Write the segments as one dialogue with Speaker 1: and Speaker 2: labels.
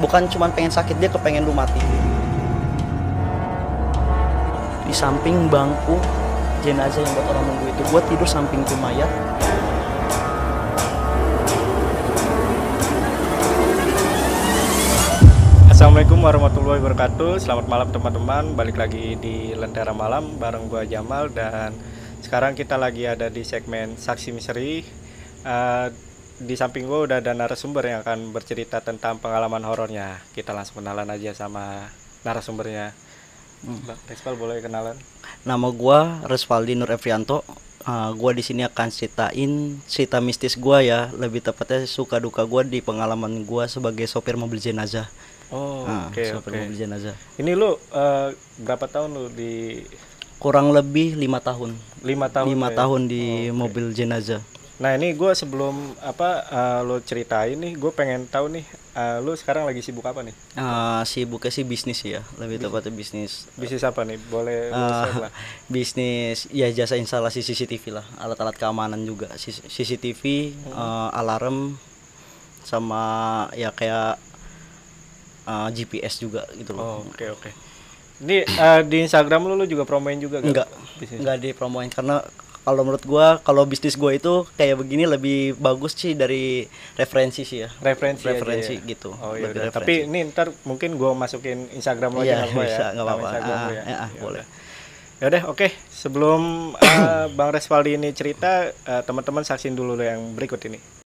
Speaker 1: bukan cuma pengen sakit dia kepengen lu mati. Di samping bangku jenazah yang buat orang nunggu itu gue tidur samping tuh mayat
Speaker 2: Assalamualaikum warahmatullahi wabarakatuh. Selamat malam teman-teman. Balik lagi di Lentera Malam Bareng gua Jamal Dan sekarang kita lagi ada di segmen Saksi Misteri Eh, Di samping gua udah ada narasumber yang akan bercerita tentang pengalaman horornya. Kita langsung kenalan aja sama narasumbernya. Bang Respal boleh kenalan?
Speaker 1: nama gue Resvaldi Nur Evrianto Uh, gua di sini akan ceritain cerita mistis gua ya. Lebih tepatnya suka duka gua di pengalaman gua sebagai sopir mobil jenazah.
Speaker 2: Oh
Speaker 1: Nah,
Speaker 2: oke
Speaker 1: sopir
Speaker 2: oke.
Speaker 1: mobil jenazah.
Speaker 2: Ini lu eh, berapa tahun lu di
Speaker 1: kurang lebih lima tahun.
Speaker 2: Lima tahun
Speaker 1: lima
Speaker 2: ya?
Speaker 1: tahun di
Speaker 2: Oh, oke.
Speaker 1: mobil jenazah
Speaker 2: Nah ini gue sebelum apa eh, lo ceritain nih, gue pengen tahu nih, eh, lo sekarang lagi sibuk apa nih?
Speaker 1: Uh, sibuknya sih bisnis ya lebih tepatnya bisnis
Speaker 2: Bisnis apa nih? Boleh lah.
Speaker 1: bisnis ya jasa instalasi CCTV lah alat-alat keamanan juga CCTV uh, alarm sama ya kayak uh, GPS juga gitu
Speaker 2: Oh,
Speaker 1: loh
Speaker 2: Oke oke. Ini eh, di Instagram lo lo juga promoin juga kan?
Speaker 1: enggak
Speaker 2: Bisnis.
Speaker 1: enggak dipromoin karena kalau menurut gua kalau bisnis gua itu kayak begini lebih bagus sih dari referensi sih ya
Speaker 2: Referensi. aja
Speaker 1: referensi
Speaker 2: ya?
Speaker 1: gitu
Speaker 2: Oh iya. udah. Tapi
Speaker 1: referensi.
Speaker 2: ini ntar mungkin gue masukin Instagram lo
Speaker 1: Iya,
Speaker 2: aja nggak apa-apa
Speaker 1: bisa,
Speaker 2: ya?
Speaker 1: nggak
Speaker 2: Nama
Speaker 1: apa-apa. Ah,
Speaker 2: ya?
Speaker 1: ah, ah,
Speaker 2: Ya
Speaker 1: boleh.
Speaker 2: Ya udah oke. Sebelum eh, Bang Resvaldi ini cerita, eh, teman-teman saksin dulu yang berikut ini.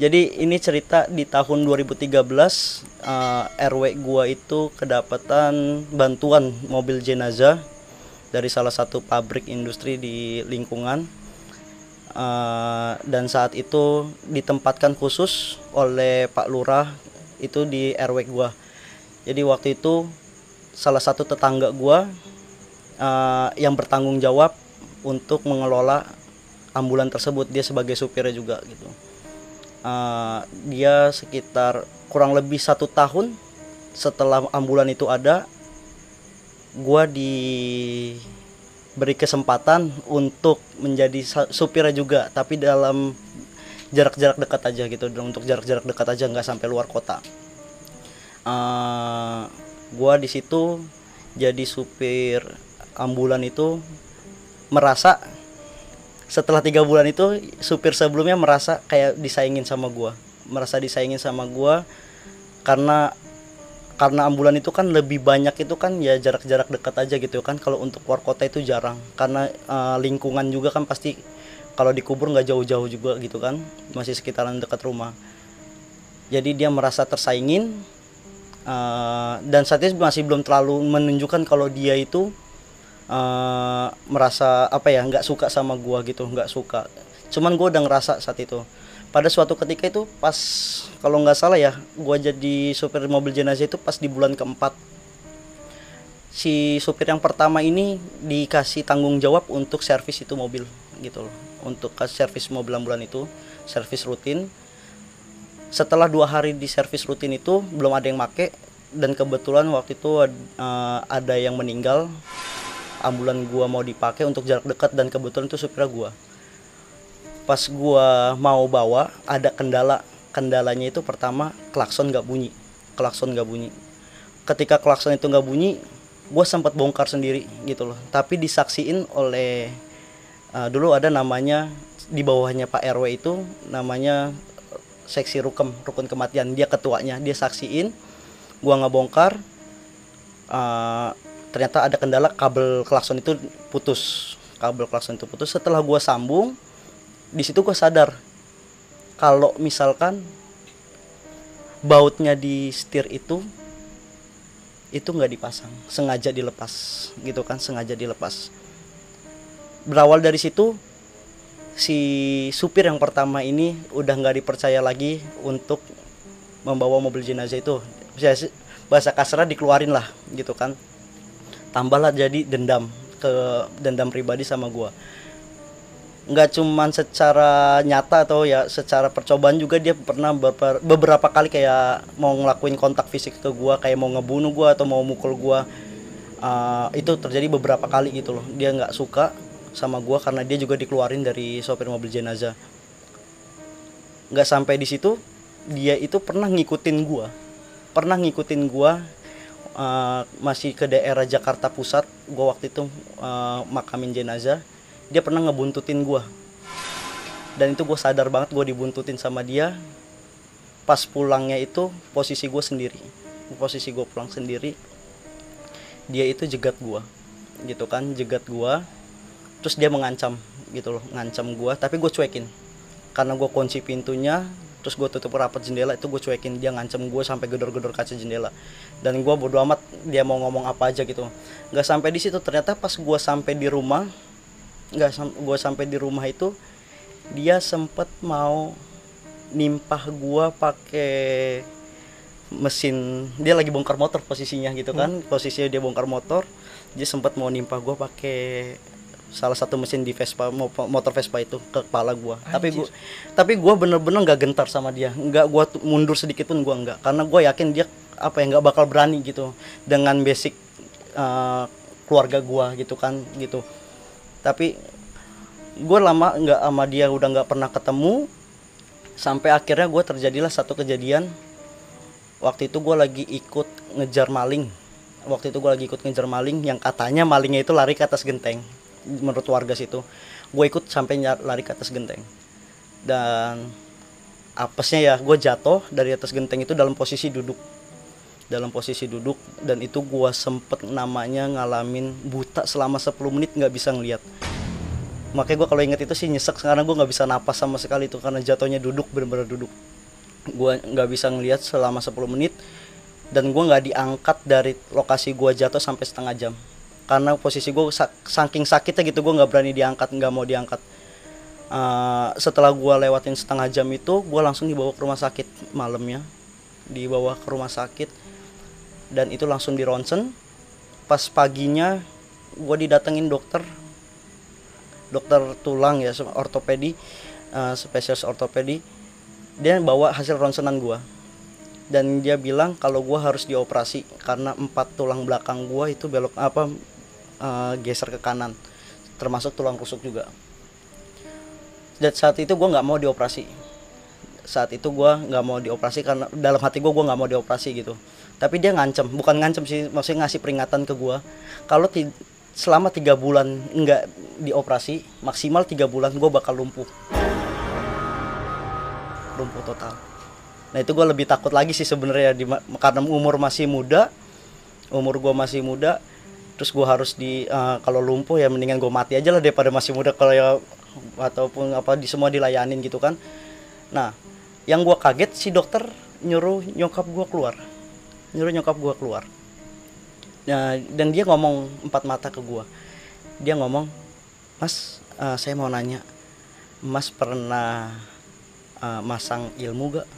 Speaker 1: Jadi ini cerita di tahun 2013 eh, RW gua itu kedapatan bantuan mobil jenazah dari salah satu pabrik industri di lingkungan Eh, dan saat itu ditempatkan khusus oleh Pak Lurah itu di RW gua. Jadi waktu itu salah satu tetangga gua eh, yang bertanggung jawab untuk mengelola ambulan tersebut dia sebagai supirnya juga gitu. Uh, dia sekitar kurang lebih satu tahun setelah ambulan itu ada gua diberi kesempatan untuk menjadi supirnya juga tapi dalam jarak-jarak dekat aja gitu. Untuk jarak-jarak dekat aja nggak sampai luar kota. Uh, gua di situ jadi supir ambulan itu merasa setelah tiga bulan itu supir sebelumnya merasa kayak disaingin sama gua. Merasa disaingin sama gua karena karena ambulan itu kan lebih banyak itu kan ya jarak-jarak dekat aja gitu kan. Kalau untuk luar kota itu jarang. Karena eh, lingkungan juga kan pasti kalau dikubur nggak jauh-jauh juga gitu kan. Masih sekitaran dekat rumah. Jadi dia merasa tersaingin eh, dan saat itu masih belum terlalu menunjukkan kalau dia itu eh, merasa apa ya nggak suka sama gua gitu nggak suka. Cuman gua udah ngerasa saat itu. Pada suatu ketika itu pas kalau nggak salah ya gua jadi supir mobil jenazah itu pas di bulan keempat. Si supir yang pertama ini dikasih tanggung jawab untuk servis itu mobil gitu loh. Untuk servis mobil ambulan itu servis rutin. Setelah dua hari di servis rutin itu belum ada yang make. Dan kebetulan waktu itu eh, ada yang meninggal ambulan gua mau dipakai untuk jarak dekat dan kebetulan itu supirnya gua. Pas gua mau bawa ada kendala. Kendalanya itu pertama klakson nggak bunyi. Klakson nggak bunyi. Ketika klakson itu nggak bunyi gua sempat bongkar sendiri gitu loh. Tapi disaksiin oleh eh, dulu ada namanya di bawahnya Pak RW itu namanya seksi rukem rukun kematian. Dia ketuanya. Dia saksiin gua ngebongkar eh, ternyata ada kendala kabel klakson itu putus. Kabel klakson itu putus. Setelah gua sambung di situ gua sadar kalau misalkan bautnya di setir itu itu nggak dipasang. Sengaja dilepas gitu kan sengaja dilepas. Berawal dari situ si supir yang pertama ini udah nggak dipercaya lagi untuk membawa mobil jenazah itu. Bahasa kasarnya dikeluarin lah gitu kan tambahlah jadi dendam ke dendam pribadi sama gua. Nggak cuman secara nyata atau ya secara percobaan juga dia pernah beberapa, beberapa kali kayak mau ngelakuin kontak fisik ke gua kayak mau ngebunuh gua atau mau mukul gua. Uh, itu terjadi beberapa kali gitu loh. Dia nggak suka sama gua karena dia juga dikeluarin dari sopir mobil jenazah. Nggak sampai di situ dia itu pernah ngikutin gua. Pernah ngikutin gua uh, masih ke daerah Jakarta Pusat gua waktu itu uh, makamin jenazah dia pernah ngebuntutin gua. Dan itu gue sadar banget gue dibuntutin sama dia. Pas pulangnya itu posisi gue sendiri. Posisi gue pulang sendiri dia itu jegat gua gitu kan jegat gua. Terus dia mengancam gitu loh ngancam gua. Tapi gue cuekin karena gue kunci pintunya terus gue tutup rapat jendela itu gue cuekin dia ngancam gue sampai gedor-gedor kaca jendela. Dan gue bodo amat dia mau ngomong apa aja gitu. Nggak sampai di situ ternyata pas gue sampai di rumah nggak sam gue sampai di rumah itu dia sempet mau nimpah gue pakai mesin dia lagi bongkar motor posisinya gitu kan. Hmm. posisinya dia bongkar motor dia sempat mau nimpa gue pakai salah satu mesin di Vespa motor Vespa itu ke kepala gue tapi gue tapi gue bener-bener nggak gentar sama dia. Nggak gue mundur sedikit pun gue nggak. Karena gue yakin dia apa ya nggak bakal berani gitu dengan basic uh, keluarga gue gitu kan gitu. Tapi gue lama nggak sama dia udah nggak pernah ketemu. Sampai akhirnya gue terjadilah satu kejadian. Waktu itu gue lagi ikut ngejar maling. Waktu itu gue lagi ikut ngejar maling yang katanya malingnya itu lari ke atas genteng menurut warga situ gue ikut sampai lari ke atas genteng. Dan apesnya ya gue jatuh dari atas genteng itu dalam posisi duduk. Dalam posisi duduk dan itu gue sempet namanya ngalamin buta selama 10 menit nggak bisa ngeliat. Makanya gue kalau inget itu sih nyesek sekarang gue nggak bisa napas sama sekali itu karena jatuhnya duduk bener-bener duduk. Gue nggak bisa ngelihat selama 10 menit dan gue nggak diangkat dari lokasi gue jatuh sampai setengah jam karena posisi gue saking sakitnya gitu gue nggak berani diangkat nggak mau diangkat. Uh, setelah gue lewatin setengah jam itu gue langsung dibawa ke rumah sakit malamnya. Dibawa ke rumah sakit dan itu langsung di ronsen. Pas paginya gue didatengin dokter. Dokter tulang ya ortopedi uh, spesialis ortopedi. Dia bawa hasil ronsenan gua. Dan dia bilang kalau gua harus dioperasi karena empat tulang belakang gua itu belok apa uh, geser ke kanan. Termasuk tulang rusuk juga. Dan saat itu gua nggak mau dioperasi. Saat itu gua nggak mau dioperasi karena dalam hati gua gua nggak mau dioperasi gitu. Tapi dia ngancem bukan ngancem sih maksudnya ngasih peringatan ke gua. Kalau selama tiga bulan nggak dioperasi maksimal tiga bulan gua bakal lumpuh. Lumpuh total. Nah itu gue lebih takut lagi sih sebenarnya di karena umur masih muda umur gue masih muda terus gue harus di uh, kalau lumpuh ya mendingan gue mati aja lah daripada masih muda kalau ya ataupun apa di semua dilayanin gitu kan. Nah yang gue kaget si dokter nyuruh nyokap gue keluar. Nyuruh nyokap gue keluar. Nah, dan dia ngomong empat mata ke gue dia ngomong mas uh, saya mau nanya mas pernah uh, masang ilmu gak?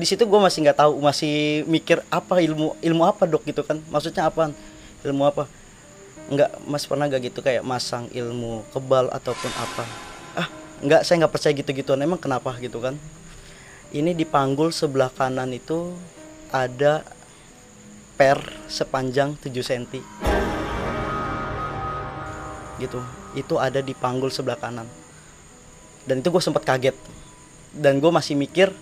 Speaker 1: Di situ gue masih nggak tahu masih mikir apa ilmu ilmu apa dok gitu kan? Maksudnya apa ilmu apa? Nggak mas pernah gak gitu kayak masang ilmu kebal ataupun apa? Ah nggak saya nggak percaya gitu gituan emang kenapa gitu kan? Ini di panggul sebelah kanan itu ada per sepanjang 7 cm gitu. Itu ada di panggul sebelah kanan. Dan itu gue sempat kaget. Dan gue masih mikir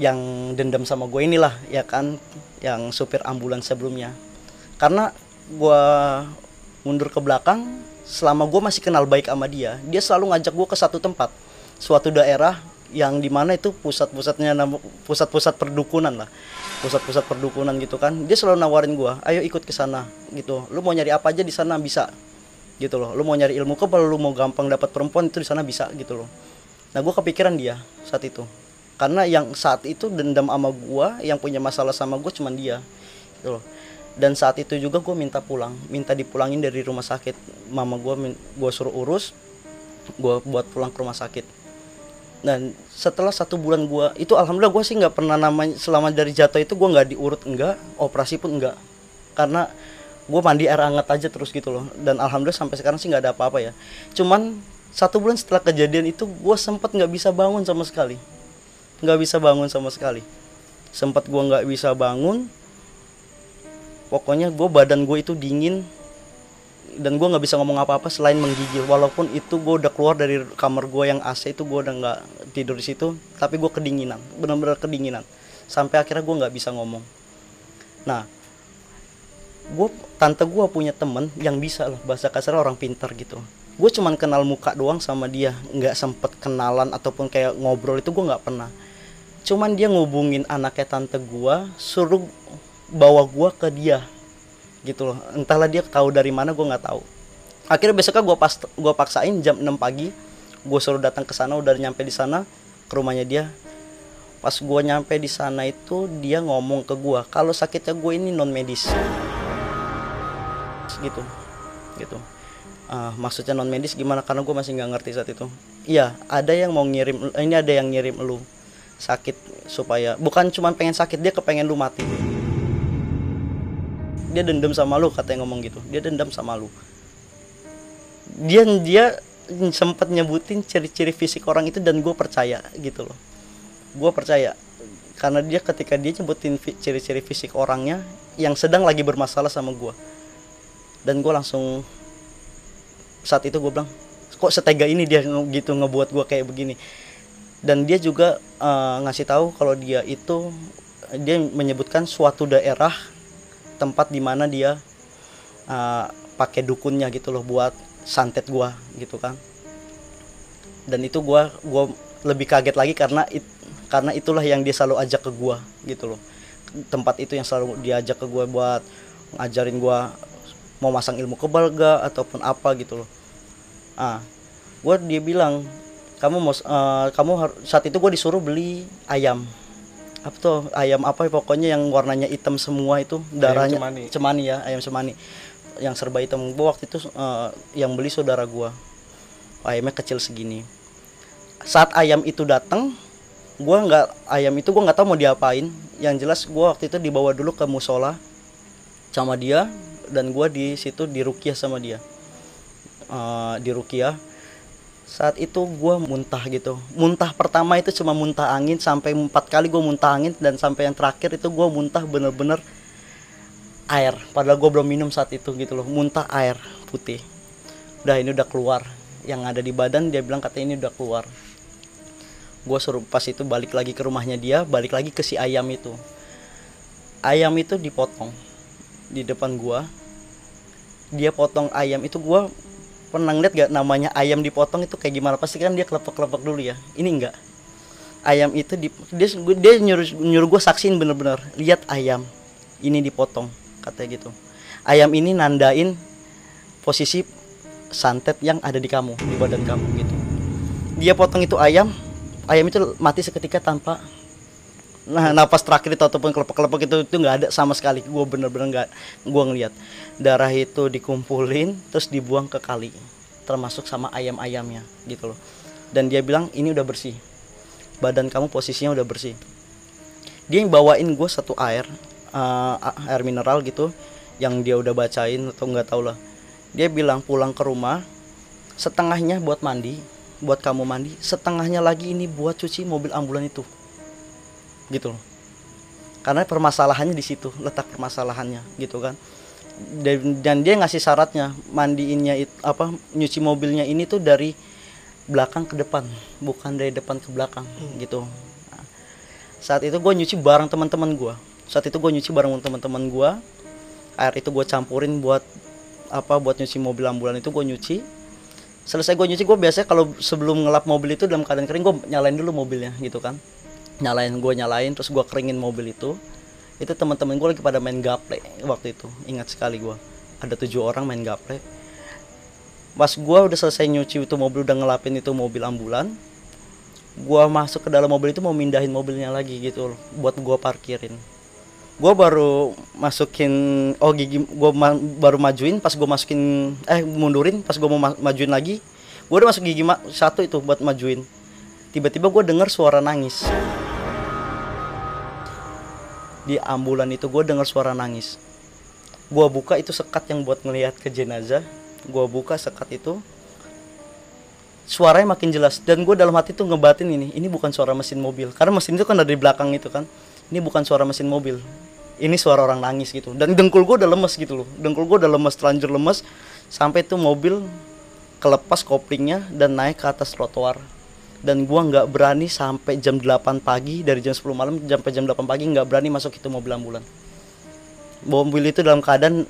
Speaker 1: yang dendam sama gue inilah ya kan? Yang supir ambulans sebelumnya karena gue mundur ke belakang selama gue masih kenal baik sama dia dia selalu ngajak gue ke satu tempat. Suatu daerah yang di mana itu pusat-pusatnya pusat-pusat perdukunan lah. Pusat-pusat perdukunan gitu kan. Dia selalu nawarin gue ayo ikut ke sana gitu. Lu mau nyari apa aja di sana bisa gitu loh. Lu mau nyari ilmu kebal lu mau gampang dapat perempuan itu di sana bisa gitu loh. Nah gue kepikiran dia saat itu. Karena yang saat itu dendam sama gue yang punya masalah sama gue cuman dia gitu loh dan saat itu juga gue minta pulang minta dipulangin dari rumah sakit. Mama gue gue suruh urus gue buat pulang ke rumah sakit. Dan setelah satu bulan gue itu alhamdulillah gue sih nggak pernah namanya selama dari jatuh itu gue nggak diurut enggak operasi pun enggak karena gue mandi air hangat aja terus gitu loh. Dan alhamdulillah sampai sekarang sih nggak ada apa-apa ya. Cuman satu bulan setelah kejadian itu gue sempat nggak bisa bangun sama sekali. Nggak bisa bangun sama sekali. Sempat gue nggak bisa bangun pokoknya gue badan gue itu dingin dan gue nggak bisa ngomong apa-apa selain menggigil. Walaupun itu gue udah keluar dari kamar gue yang AC itu gue udah nggak tidur di situ tapi gue kedinginan benar-benar kedinginan. Sampai akhirnya gue nggak bisa ngomong. Nah gue tante gue punya temen yang bisa lah bahasa kasar orang pintar gitu. Gue cuman kenal muka doang sama dia nggak sempet kenalan ataupun kayak ngobrol itu gue nggak pernah. Cuman dia ngubungin anaknya tante gue suruh bawa gue ke dia gitu loh. Entahlah dia tahu dari mana gue nggak tahu. Akhirnya besoknya gue pas gue paksain jam 6 pagi gue suruh datang ke sana udah nyampe di sana ke rumahnya dia. Pas gue nyampe di sana itu dia ngomong ke gue kalau sakitnya gue ini non medis gitu gitu. Ah, maksudnya non medis gimana? Karena gue masih nggak ngerti saat itu. Iya ada yang mau ngirim ini ada yang ngirim lu sakit supaya bukan cuma pengen sakit dia kepengen lu mati dia dendam sama lu katanya ngomong gitu. Dia dendam sama lu. Dia dia sempat nyebutin ciri-ciri fisik orang itu dan gue percaya gitu loh. Gue percaya. Karena dia ketika dia nyebutin ciri-ciri fisik orangnya yang sedang lagi bermasalah sama gue dan gue langsung saat itu gue bilang kok setega ini dia gitu ngebuat gue kayak begini? Dan dia juga eh, ngasih tahu kalau dia itu dia menyebutkan suatu daerah tempat di mana dia eh, pakai dukunnya gitu loh buat santet gua gitu kan. Dan itu gua gua lebih kaget lagi karena it, karena itulah yang dia selalu ajak ke gua gitu loh. Tempat itu yang selalu diajak ke gua buat ngajarin gua mau masang ilmu kebal gak ataupun apa gitu loh. Ah gua dia bilang kamu mau eh, kamu saat itu gua disuruh beli ayam apa tuh? Ayam apa ya, pokoknya yang warnanya hitam semua itu darahnya
Speaker 2: cemani.
Speaker 1: cemani ya ayam cemani. Yang serba hitam. Gua waktu itu eh, yang beli saudara gua. Ayamnya kecil segini. Saat ayam itu datang gua nggak ayam itu gua nggak tahu mau diapain. Yang jelas gua waktu itu dibawa dulu ke musola sama dia dan gua di situ dirukiah sama dia. Eh, dirukiah saat itu gua muntah gitu. Muntah pertama itu cuma muntah angin sampai empat kali gua muntah angin dan sampai yang terakhir itu gua muntah bener-bener air. Padahal gue belum minum saat itu gitu loh muntah air putih. Udah ini udah keluar. Yang ada di badan dia bilang katanya ini udah keluar. Gue suruh pas itu balik lagi ke rumahnya dia balik lagi ke si ayam itu. Ayam itu dipotong di depan gua. Dia potong ayam itu gua pernah ngeliat gak namanya ayam dipotong itu kayak gimana? Pasti kan dia kelepek-kelepek dulu ya. Ini enggak ayam itu di, dia dia nyuruh nyuruh gue saksiin bener-bener. Lihat ayam. Ini dipotong katanya gitu. Ayam ini nandain posisi santet yang ada di kamu di badan kamu gitu. Dia potong itu ayam. Ayam itu mati seketika tanpa nah napas terakhir itu ataupun kelepek-kelepek itu itu nggak ada sama sekali. Gue bener-bener nggak gue ngeliat. Darah itu dikumpulin terus dibuang ke kali. Termasuk sama ayam-ayamnya gitu loh. Dan dia bilang ini udah bersih. Badan kamu posisinya udah bersih. Dia yang bawain gue satu air eh, air mineral gitu yang dia udah bacain atau nggak tau lah. Dia bilang pulang ke rumah setengahnya buat mandi buat kamu mandi setengahnya lagi ini buat cuci mobil ambulan itu gitu loh. Karena permasalahannya di situ letak permasalahannya gitu kan. Dan, dan dia ngasih syaratnya mandiinnya it, apa nyuci mobilnya ini tuh dari belakang ke depan bukan dari depan ke belakang gitu. Nah, saat itu gue nyuci bareng teman-teman gue saat itu gue nyuci bareng teman-teman gue air itu gue campurin buat apa buat nyuci mobil ambulan itu gue nyuci. Selesai gue nyuci gue biasanya kalau sebelum ngelap mobil itu dalam keadaan kering gue nyalain dulu mobilnya gitu kan nyalain gue nyalain terus gue keringin mobil itu itu teman-teman gue lagi pada main gaple waktu itu. Ingat sekali gue ada tujuh orang main gaple. Pas gue udah selesai nyuci itu mobil udah ngelapin itu mobil ambulan gue masuk ke dalam mobil itu mau mindahin mobilnya lagi gitu loh, buat gue parkirin. Gue baru masukin oh gigi gue baru majuin pas gue masukin eh mundurin pas gue mau ma- majuin lagi gue udah masuk gigi ma- satu itu buat majuin. Tiba-tiba gue dengar suara nangis di ambulan itu gue dengar suara nangis. Gua buka itu sekat yang buat ngelihat ke jenazah. Gua buka sekat itu. Suaranya makin jelas. Dan gue dalam hati tuh ngebatin ini ini bukan suara mesin mobil. Karena mesin itu kan dari belakang itu kan. Ini bukan suara mesin mobil. Ini suara orang nangis gitu. Dan dengkul gue udah lemes gitu loh. Dengkul gue udah lemes terlanjur lemes. Sampai tuh mobil kelepas koplingnya dan naik ke atas trotoar dan gua nggak berani sampai jam 8 pagi dari jam 10 malam sampai jam 8 pagi nggak berani masuk itu mobil ambulan. Mobil itu dalam keadaan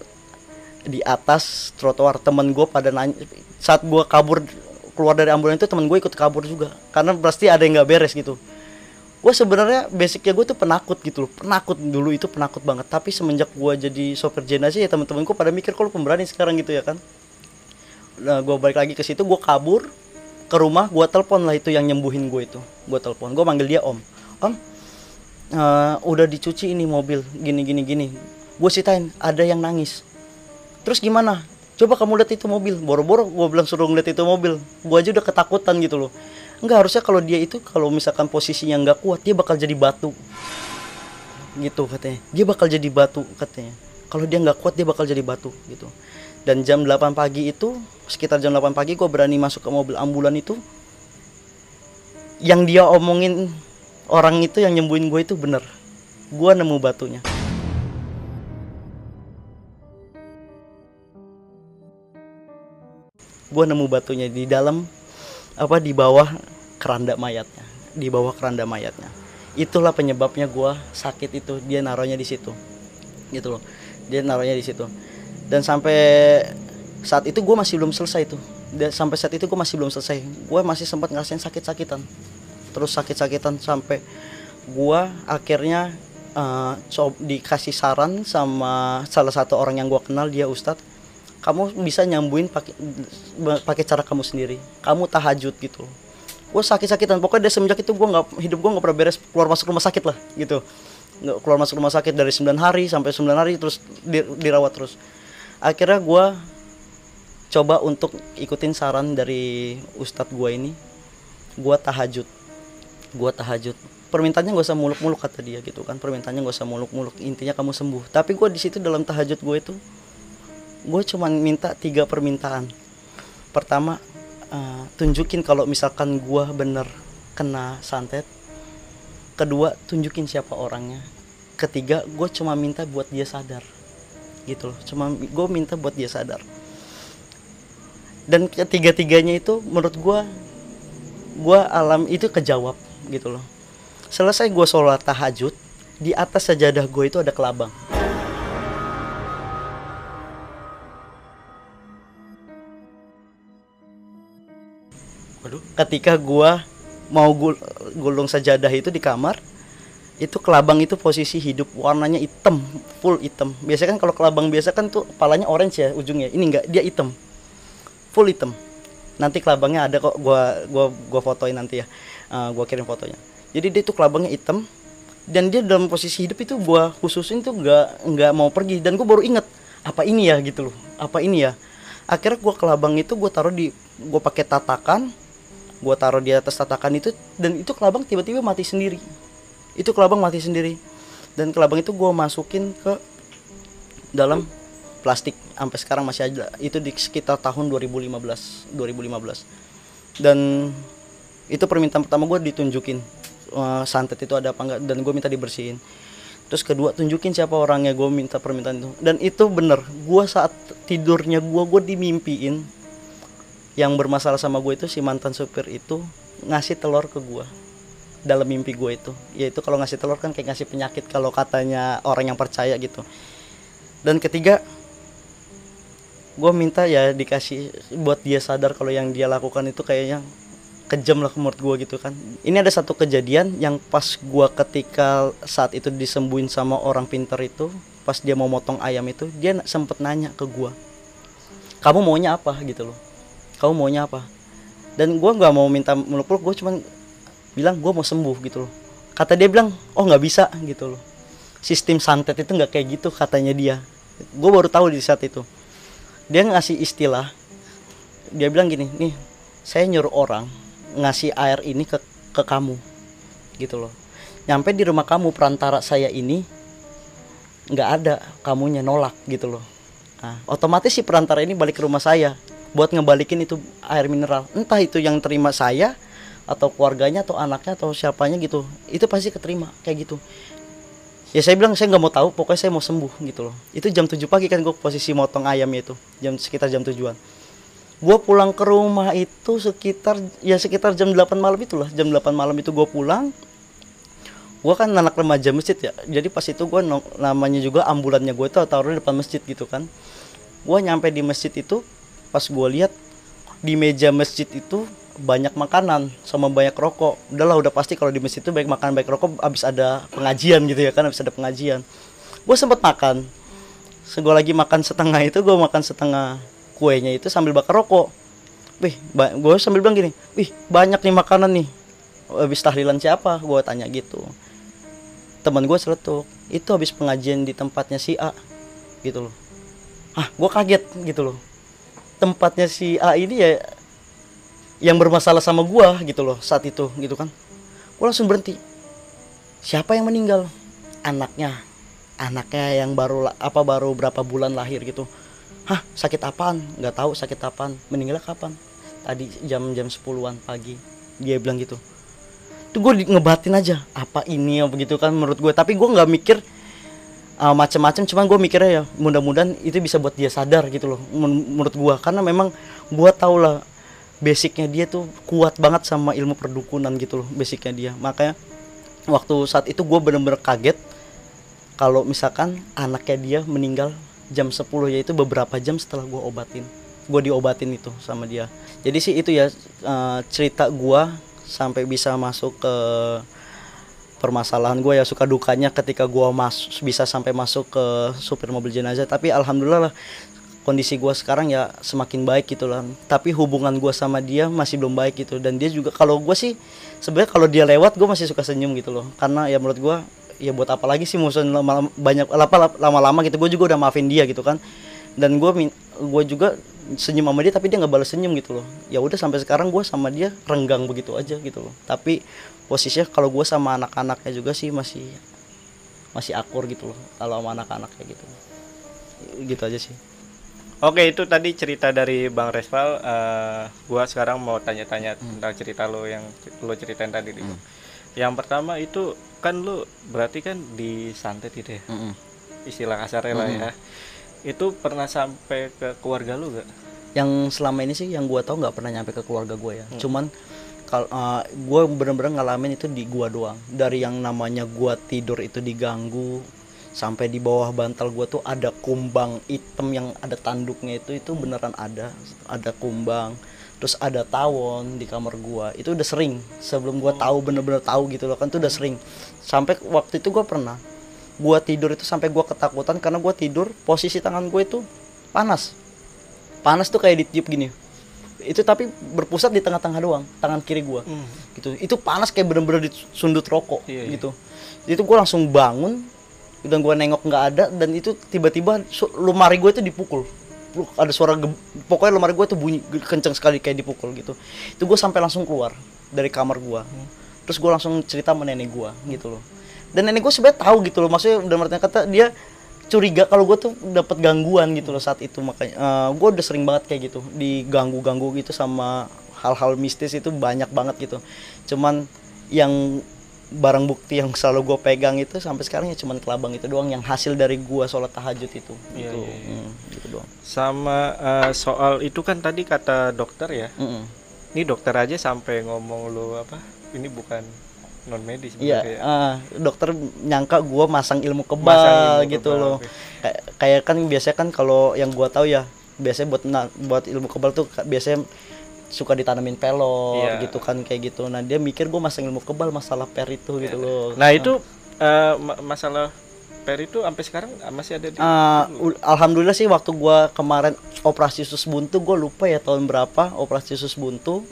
Speaker 1: di atas trotoar. Temen gue pada nanya saat gua kabur keluar dari ambulan itu temen gue ikut kabur juga. Karena pasti ada yang nggak beres gitu. Gue sebenarnya basicnya gue tuh penakut gitu loh. Penakut dulu itu penakut banget. Tapi semenjak gue jadi sopir jenazah ya teman-teman gue pada mikir kalau pemberani sekarang gitu ya kan? Nah gue balik lagi ke situ gue kabur ke rumah gue telepon lah itu yang nyembuhin gue itu. Gue telepon gue manggil dia om. Om uh, udah dicuci ini mobil gini gini gini. Gue sitain ada yang nangis. Terus gimana? Coba kamu lihat itu mobil. Boro-boro gue bilang suruh ngeliat itu mobil. Gue aja udah ketakutan gitu loh. Enggak harusnya kalau dia itu kalau misalkan posisinya nggak kuat dia bakal jadi batu. Gitu katanya. Dia bakal jadi batu katanya. Kalau dia nggak kuat dia bakal jadi batu gitu dan jam 8 pagi itu sekitar jam 8 pagi gue berani masuk ke mobil ambulan itu. Yang dia omongin orang itu yang nyembuhin gue itu bener. Gue nemu batunya. Gue nemu batunya di dalam apa di bawah keranda mayatnya. Di bawah keranda mayatnya. Itulah penyebabnya gue sakit itu. Dia naruhnya di situ. Gitu loh. Dia naruhnya di situ dan sampai saat itu gue masih belum selesai tuh. Dan sampai saat itu gue masih belum selesai. Gue masih sempat ngerasain sakit-sakitan. Terus sakit-sakitan sampai gue akhirnya uh, dikasih saran sama salah satu orang yang gue kenal dia ustadz kamu bisa nyambuin pakai pakai cara kamu sendiri. Kamu tahajud gitu. Gue sakit-sakitan. Pokoknya dari semenjak itu gue nggak hidup gue nggak pernah beres keluar masuk rumah sakit lah gitu. Nggak keluar masuk rumah sakit dari 9 hari sampai 9 hari terus di, dirawat terus akhirnya gue coba untuk ikutin saran dari ustadz gue ini. Gue tahajud. Gue tahajud. Permintaannya gak usah muluk-muluk kata dia gitu kan. Permintaannya gak usah muluk-muluk. Intinya kamu sembuh. Tapi gue di situ dalam tahajud gue itu gue cuma minta tiga permintaan. Pertama uh, tunjukin kalau misalkan gue bener kena santet. Kedua tunjukin siapa orangnya. Ketiga gue cuma minta buat dia sadar gitu loh. Cuma gue minta buat dia sadar. Dan ketiga tiganya itu menurut gue gue alam itu kejawab gitu loh. Selesai gue sholat tahajud di atas sajadah gue itu ada kelabang. Waduh. Ketika gua mau gul gulung sajadah itu di kamar, itu kelabang itu posisi hidup warnanya hitam, full hitam. Biasanya kan kalau kelabang biasa kan tuh palanya orange ya ujungnya. Ini enggak, dia hitam. Full hitam. Nanti kelabangnya ada kok gua gua gua fotoin nanti ya. Uh, gua kirim fotonya. Jadi dia itu kelabangnya hitam dan dia dalam posisi hidup itu gua khususin tuh nggak nggak mau pergi dan gua baru inget apa ini ya gitu loh. Apa ini ya? Akhirnya gua kelabang itu gua taruh di gua pakai tatakan gue taruh di atas tatakan itu dan itu kelabang tiba-tiba mati sendiri itu kelabang mati sendiri. Dan kelabang itu gue masukin ke dalam plastik. Sampai sekarang masih ada. Itu di sekitar tahun 2015 2015 dan itu permintaan pertama gue ditunjukin. Uh, santet itu ada apa enggak dan gue minta dibersihin. Terus kedua tunjukin siapa orangnya gue minta permintaan itu. Dan itu bener gue saat tidurnya gue gue dimimpiin yang bermasalah sama gue itu si mantan supir itu ngasih telur ke gue dalam mimpi gue itu. Yaitu kalau ngasih telur kan kayak ngasih penyakit kalau katanya orang yang percaya gitu. Dan ketiga gue minta ya dikasih buat dia sadar kalau yang dia lakukan itu kayaknya kejam lah menurut gue gitu kan. Ini ada satu kejadian yang pas gue ketika saat itu disembuhin sama orang pinter itu pas dia mau motong ayam itu dia sempet nanya ke gue kamu maunya apa? gitu loh. Kamu maunya apa? Dan gue nggak mau minta meluk-meluk gue cuman bilang gue mau sembuh gitu loh. Kata dia bilang oh nggak bisa gitu loh. Sistem santet itu nggak kayak gitu katanya dia. Gue baru tahu di saat itu. Dia ngasih istilah dia bilang gini nih saya nyuruh orang ngasih air ini ke ke kamu gitu loh. Nyampe di rumah kamu perantara saya ini nggak ada kamunya nolak gitu loh. Nah, otomatis si perantara ini balik ke rumah saya buat ngebalikin itu air mineral. Entah itu yang terima saya atau keluarganya atau anaknya atau siapanya gitu itu pasti keterima kayak gitu. Ya saya bilang saya nggak mau tahu pokoknya saya mau sembuh gitu loh. Itu jam 7 pagi kan gue posisi motong ayamnya itu jam sekitar jam tujuan. Gue pulang ke rumah itu sekitar ya sekitar jam 8 malam itulah jam 8 malam itu gue pulang gue kan anak remaja masjid ya. Jadi pas itu gue namanya juga ambulannya gue tuh taruh di depan masjid gitu kan. Gue nyampe di masjid itu pas gue lihat di meja masjid itu banyak makanan sama banyak rokok. Udahlah udah pasti kalau di masjid itu baik makan baik rokok abis ada pengajian gitu ya kan abis ada pengajian. Gue sempet makan. Gue lagi makan setengah itu gue makan setengah kuenya itu sambil bakar rokok. Wih gue sambil bilang gini wih banyak nih makanan nih. Habis tahlilan siapa? Gue tanya gitu. Teman gue seletuk itu habis pengajian di tempatnya si A gitu loh. Ah gue kaget gitu loh. Tempatnya si A ini ya yang bermasalah sama gua gitu loh saat itu gitu kan. Gua langsung berhenti. Siapa yang meninggal? Anaknya. Anaknya yang baru apa baru berapa bulan lahir gitu. Hah sakit apaan? Nggak tahu sakit apaan. Meninggal kapan? Tadi jam-jam 10-an pagi. Dia bilang gitu. Tuh gue ngebatin aja. Apa ini ya begitu kan menurut gue tapi gue nggak mikir uh, macam-macam cuman gue mikirnya ya mudah-mudahan itu bisa buat dia sadar gitu loh menurut gue karena memang gue tau lah basicnya dia tuh kuat banget sama ilmu perdukunan gitu loh basicnya dia. Makanya waktu saat itu gue bener-bener kaget kalau misalkan anaknya dia meninggal jam 10 yaitu beberapa jam setelah gue obatin gue diobatin itu sama dia. Jadi sih itu ya uh, cerita gue sampai bisa masuk ke permasalahan gue ya suka dukanya ketika gue mas bisa sampai masuk ke supir mobil jenazah. Tapi alhamdulillah lah kondisi gue sekarang ya semakin baik gitu lah. Tapi hubungan gue sama dia masih belum baik gitu. Dan dia juga kalau gue sih sebenarnya kalau dia lewat gue masih suka senyum gitu loh. Karena ya menurut gue ya buat apa lagi sih musuh lama, banyak apa lama-lama gitu. Gue juga udah maafin dia gitu kan. Dan gue gue juga senyum sama dia tapi dia nggak balas senyum gitu loh. Ya udah sampai sekarang gue sama dia renggang begitu aja gitu loh. Tapi posisinya kalau gue sama anak-anaknya juga sih masih masih akur gitu loh. Kalau sama anak-anaknya gitu. Gitu aja sih
Speaker 2: Oke itu tadi cerita dari Bang Resval. Uh, gua sekarang mau tanya-tanya hmm. tentang cerita lo yang lo ceritain tadi. Hmm. Yang pertama itu kan lo berarti kan di santet itu ya, hmm. istilah kasarnya hmm. lah ya. Itu pernah sampai ke keluarga lo gak?
Speaker 1: Yang selama ini sih yang gua tahu nggak pernah nyampe ke keluarga gue ya. Hmm. Cuman kalau uh, gue bener-bener ngalamin itu di gua doang. Dari yang namanya gua tidur itu diganggu, sampai di bawah bantal gue tuh ada kumbang hitam yang ada tanduknya itu itu beneran ada. Ada kumbang terus ada tawon di kamar gua. Itu udah sering. Sebelum gua tahu bener-bener tahu gitu loh kan itu udah sering. Sampai waktu itu gua pernah gua tidur itu sampai gua ketakutan karena gua tidur posisi tangan gue itu panas. Panas tuh kayak ditiup gini. Itu tapi berpusat di tengah-tengah doang tangan kiri gua. Hmm. gitu. Itu panas kayak bener-bener disundut rokok iya, iya. gitu. Itu gua langsung bangun dan gue nengok nggak ada dan itu tiba-tiba lemari gue itu dipukul. Ada suara pokoknya lemari gue tuh bunyi kenceng sekali kayak dipukul gitu. Itu gue sampai langsung keluar dari kamar gue terus gue langsung cerita sama nenek gue gitu loh. Dan nenek gue sebenarnya tahu gitu loh maksudnya udah artinya kata dia curiga kalau gue tuh dapat gangguan gitu loh saat itu. Makanya uh, eh, gue udah sering banget kayak gitu diganggu-ganggu gitu sama hal-hal mistis itu banyak banget gitu. Cuman yang barang bukti yang selalu gue pegang itu sampai sekarang ya cuman kelabang itu doang yang hasil dari gue sholat tahajud itu iya, gitu. Iya, iya. Hmm, gitu doang
Speaker 2: sama uh, soal itu kan tadi kata dokter ya mm -mm. ini dokter aja sampai ngomong lo apa ini bukan non medis
Speaker 1: iya ya. uh, dokter nyangka gue masang ilmu kebal masang ilmu gitu kebal, loh kayak kayak kan biasanya kan kalau yang gue tahu ya biasanya buat buat ilmu kebal tuh biasanya suka ditanamin pelor yeah. gitu kan kayak gitu. Nah dia mikir gue masang ilmu kebal masalah per itu yeah. gitu iya. loh.
Speaker 2: Nah itu uh, masalah per itu sampai sekarang masih ada di uh,
Speaker 1: alhamdulillah sih waktu gue kemarin operasi sus buntu gue lupa ya tahun berapa operasi sus buntu.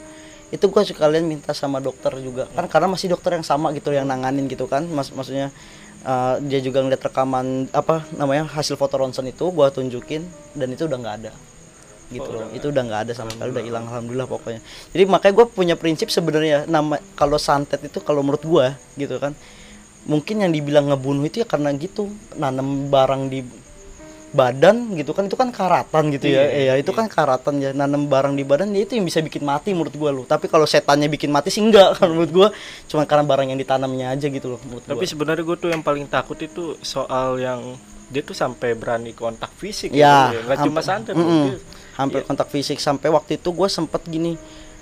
Speaker 1: Itu gue sekalian minta sama dokter juga. Kan karena masih dokter yang sama gitu yang nanganin gitu kan. Mas maksudnya uh, dia juga ngeliat rekaman apa namanya hasil foto ronsen itu gue tunjukin dan itu udah nggak ada gitu oh, loh. itu udah nggak ada sama sekali udah hilang alhamdulillah pokoknya. Jadi makanya gue punya prinsip sebenarnya nama kalau santet itu kalau menurut gue gitu kan mungkin yang dibilang ngebunuh itu ya karena gitu nanam barang di badan gitu kan itu kan karatan gitu ya.
Speaker 2: Iya,
Speaker 1: iya itu kan karatan ya nanam barang di badan ya itu yang bisa bikin mati menurut gua lo tapi kalau setannya bikin mati sih enggak kan menurut gua cuma karena barang yang ditanamnya aja gitu loh menurut
Speaker 2: Tapi
Speaker 1: gua.
Speaker 2: sebenarnya gue tuh yang paling takut itu soal yang dia tuh sampai berani kontak fisik
Speaker 1: Ya,
Speaker 2: gitu, nggak cuma santet loh, dia-
Speaker 1: hampir
Speaker 2: Iya.
Speaker 1: kontak fisik. Sampai waktu itu gue sempet gini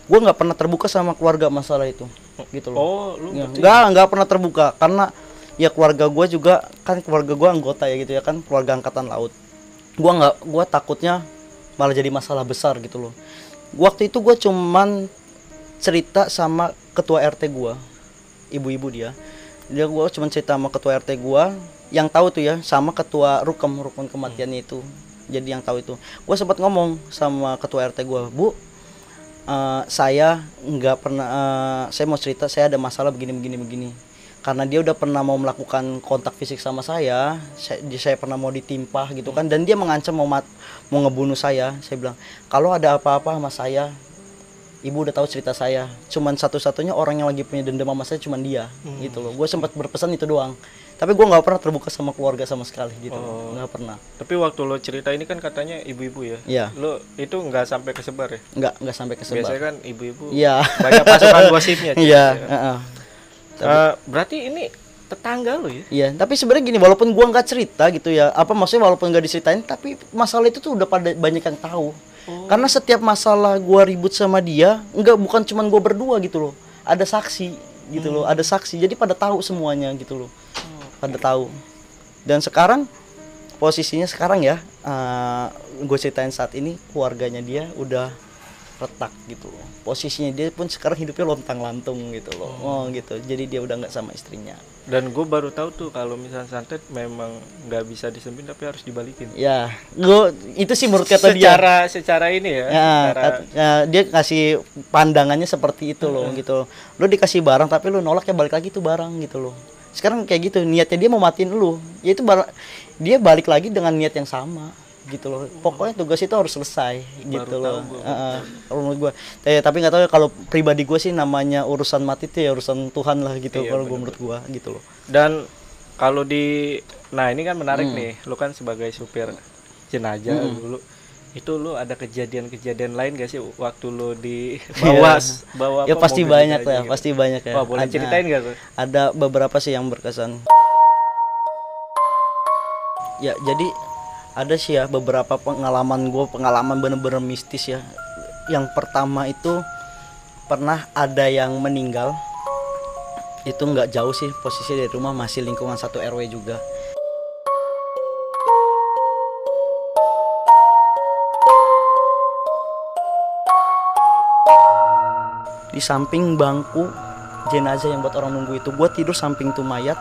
Speaker 1: gue nggak pernah terbuka sama keluarga masalah itu gitu loh.
Speaker 2: Oh, lu
Speaker 1: Ya, nggak nggak pernah terbuka. Karena ya keluarga gue juga kan keluarga gue anggota ya gitu ya kan keluarga angkatan laut. Gue nggak gue takutnya malah jadi masalah besar gitu loh. Waktu itu gue cuman cerita sama ketua rt gue ibu-ibu dia. Dia gue cuman cerita sama ketua rt gue yang tahu tuh ya sama ketua rukam rukun kematiannya itu jadi yang tahu itu. Gue sempat ngomong sama ketua rt gue bu eh, saya nggak pernah eh, saya mau cerita saya ada masalah begini begini begini. Karena dia udah pernah mau melakukan kontak fisik sama saya saya, saya pernah mau ditimpa gitu kan dan dia mengancam mau mat, mau ngebunuh saya. Saya bilang kalau ada apa-apa sama saya ibu udah tahu cerita saya cuman satu-satunya orang yang lagi punya dendam sama saya cuman dia gitu loh gue sempat berpesan itu doang tapi gue nggak pernah terbuka sama keluarga sama sekali gitu loh. nggak pernah
Speaker 2: Tapi waktu lo cerita ini kan katanya ibu-ibu ya.
Speaker 1: Iya.
Speaker 2: Lo itu nggak sampai kesebar ya.
Speaker 1: nggak nggak sampai kesebar
Speaker 2: Biasanya kan ibu-ibu
Speaker 1: iya
Speaker 2: banyak pasukan gosipnya.
Speaker 1: iya heeh.
Speaker 2: Eh, berarti ini tetangga lo ya?
Speaker 1: Iya, tapi sebenarnya gini, walaupun gua nggak cerita gitu ya, apa maksudnya walaupun nggak diceritain, tapi masalah itu tuh udah pada banyak yang tahu. Karena setiap masalah gua ribut sama dia, nggak bukan cuman gua berdua gitu loh, ada saksi gitu loh, ada saksi, jadi pada tahu semuanya gitu loh, pada tahu. Dan sekarang posisinya sekarang ya, gue ceritain saat ini keluarganya dia udah retak gitu loh. Posisinya dia pun sekarang hidupnya lontang lantung gitu loh. Oh, gitu. Jadi dia udah nggak sama istrinya.
Speaker 2: Dan gue baru tahu tuh kalau misalnya santet memang nggak bisa disembin tapi harus dibalikin.
Speaker 1: Ya, gua itu sih menurut kata dia.
Speaker 2: secara secara ini ya.
Speaker 1: Ya,
Speaker 2: secara-
Speaker 1: kat- ya, dia kasih pandangannya seperti itu loh gitu. Lo dikasih barang tapi lo nolak ya balik lagi tuh barang gitu loh. Sekarang kayak gitu niatnya dia mau matiin lu. Ya itu barang dia balik lagi dengan niat yang sama gitu loh. Pokoknya tugas itu harus selesai gitu
Speaker 2: tahu
Speaker 1: loh. Kalau menurut gua. Eh, tapi nggak tahu ya kalau pribadi gua sih namanya urusan mati itu ya urusan Tuhan lah gitu
Speaker 2: Iya,
Speaker 1: kalau gua menurut gua gitu loh.
Speaker 2: Dan kalau di nah ini kan menarik
Speaker 1: Hmm.
Speaker 2: nih, lu kan sebagai supir jenazah dulu itu lu ada kejadian-kejadian lain gak sih waktu lu di bawa bawa
Speaker 1: Ya
Speaker 2: apa,
Speaker 1: pasti banyak lah,
Speaker 2: gitu?
Speaker 1: pasti banyak ya.
Speaker 2: Wah, boleh
Speaker 1: Ada-
Speaker 2: ceritain gak tuh?
Speaker 1: ada beberapa sih yang berkesan ya jadi ada sih ya beberapa pengalaman gue pengalaman bener-bener mistis ya. Yang pertama itu pernah ada yang meninggal. Itu nggak jauh sih posisi dari rumah masih lingkungan satu rw juga. Di samping bangku jenazah yang buat orang nunggu itu. Gue tidur samping tuh mayat